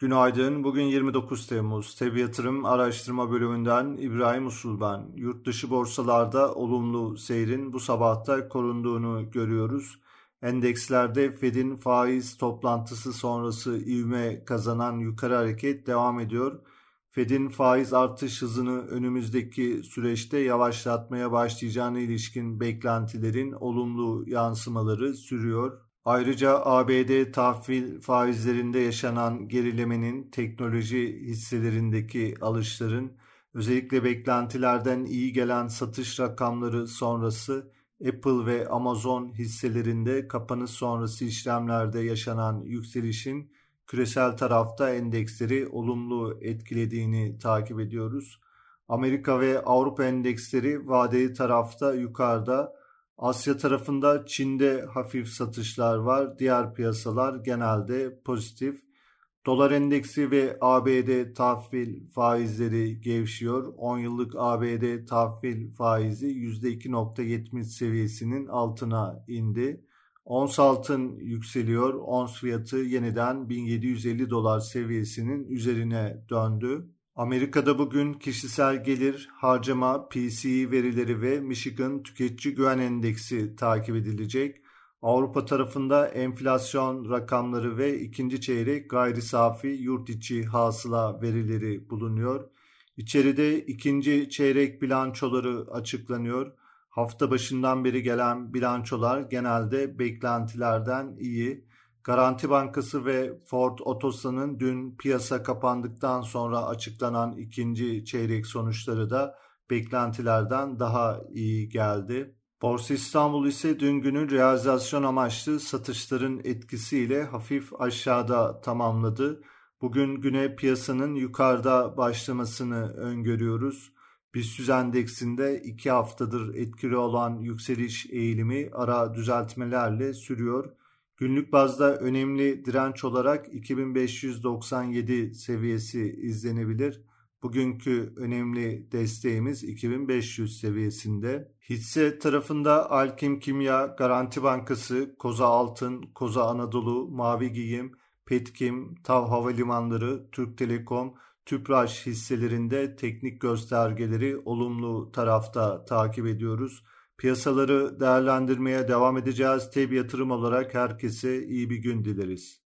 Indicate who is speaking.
Speaker 1: Günaydın. Bugün 29 Temmuz. TEB Yatırım Araştırma Bölümünden İbrahim Usul ben. Yurt dışı borsalarda olumlu seyrin bu sabahta korunduğunu görüyoruz. Endekslerde Fed'in faiz toplantısı sonrası ivme kazanan yukarı hareket devam ediyor. Fed'in faiz artış hızını önümüzdeki süreçte yavaşlatmaya başlayacağına ilişkin beklentilerin olumlu yansımaları sürüyor. Ayrıca ABD tahvil faizlerinde yaşanan gerilemenin teknoloji hisselerindeki alışların özellikle beklentilerden iyi gelen satış rakamları sonrası Apple ve Amazon hisselerinde kapanış sonrası işlemlerde yaşanan yükselişin küresel tarafta endeksleri olumlu etkilediğini takip ediyoruz. Amerika ve Avrupa endeksleri vadeli tarafta yukarıda Asya tarafında Çin'de hafif satışlar var. Diğer piyasalar genelde pozitif. Dolar endeksi ve ABD tahvil faizleri gevşiyor. 10 yıllık ABD tahvil faizi %2.70 seviyesinin altına indi. Ons altın yükseliyor. Ons fiyatı yeniden 1750 dolar seviyesinin üzerine döndü. Amerika'da bugün kişisel gelir, harcama, PCE verileri ve Michigan Tüketici Güven Endeksi takip edilecek. Avrupa tarafında enflasyon rakamları ve ikinci çeyrek gayri safi yurt içi hasıla verileri bulunuyor. İçeride ikinci çeyrek bilançoları açıklanıyor. Hafta başından beri gelen bilançolar genelde beklentilerden iyi. Garanti Bankası ve Ford Otosan'ın dün piyasa kapandıktan sonra açıklanan ikinci çeyrek sonuçları da beklentilerden daha iyi geldi. Borsa İstanbul ise dün günün realizasyon amaçlı satışların etkisiyle hafif aşağıda tamamladı. Bugün güne piyasanın yukarıda başlamasını öngörüyoruz. BIST endeksinde iki haftadır etkili olan yükseliş eğilimi ara düzeltmelerle sürüyor. Günlük bazda önemli direnç olarak 2597 seviyesi izlenebilir. Bugünkü önemli desteğimiz 2500 seviyesinde. Hisse tarafında Alkim Kimya, Garanti Bankası, Koza Altın, Koza Anadolu, Mavi Giyim, Petkim, Tav Havalimanları, Türk Telekom, Tüpraş hisselerinde teknik göstergeleri olumlu tarafta takip ediyoruz. Piyasaları değerlendirmeye devam edeceğiz. Teb yatırım olarak herkese iyi bir gün dileriz.